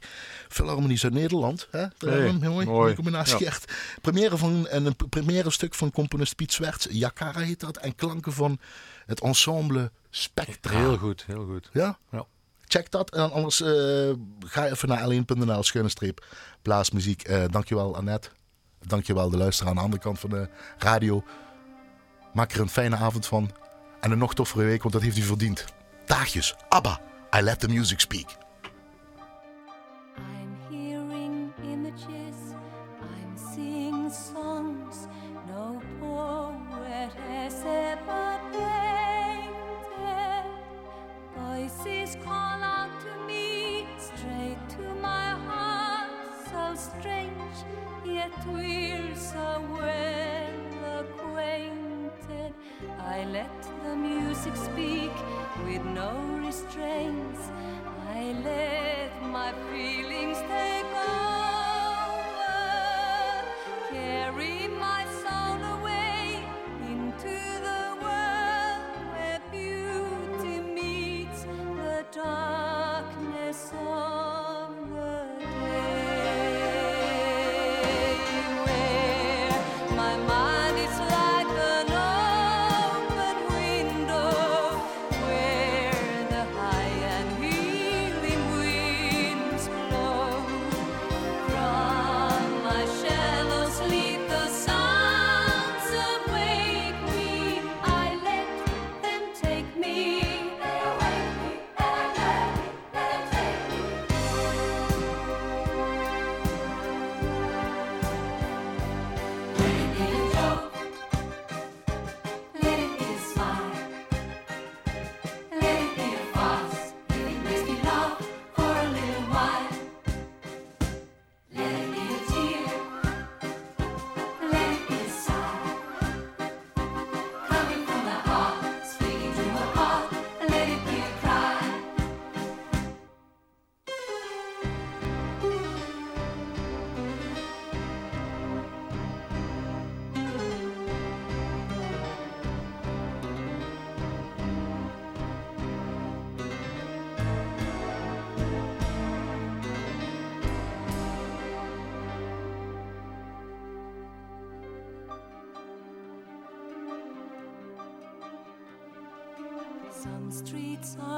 Philharmonie Zuid-Nederland. Hè? Hey, mooi, mooi. combinatie ja. echt. Première van een première stuk van componist Piet Zwerts. Yakara heet dat. En klanken van het ensemble Spectra. Heel goed, heel goed. Ja? Ja. Check dat. En anders uh, ga even naar l1.nl, schuine streep. Uh, dankjewel Annette. Dankjewel de luisteraar aan de andere kant van de radio. Maak er een fijne avond van. En een nog toffere week, want dat heeft u verdiend. Daagjes, ABBA, I let the music speak. lights.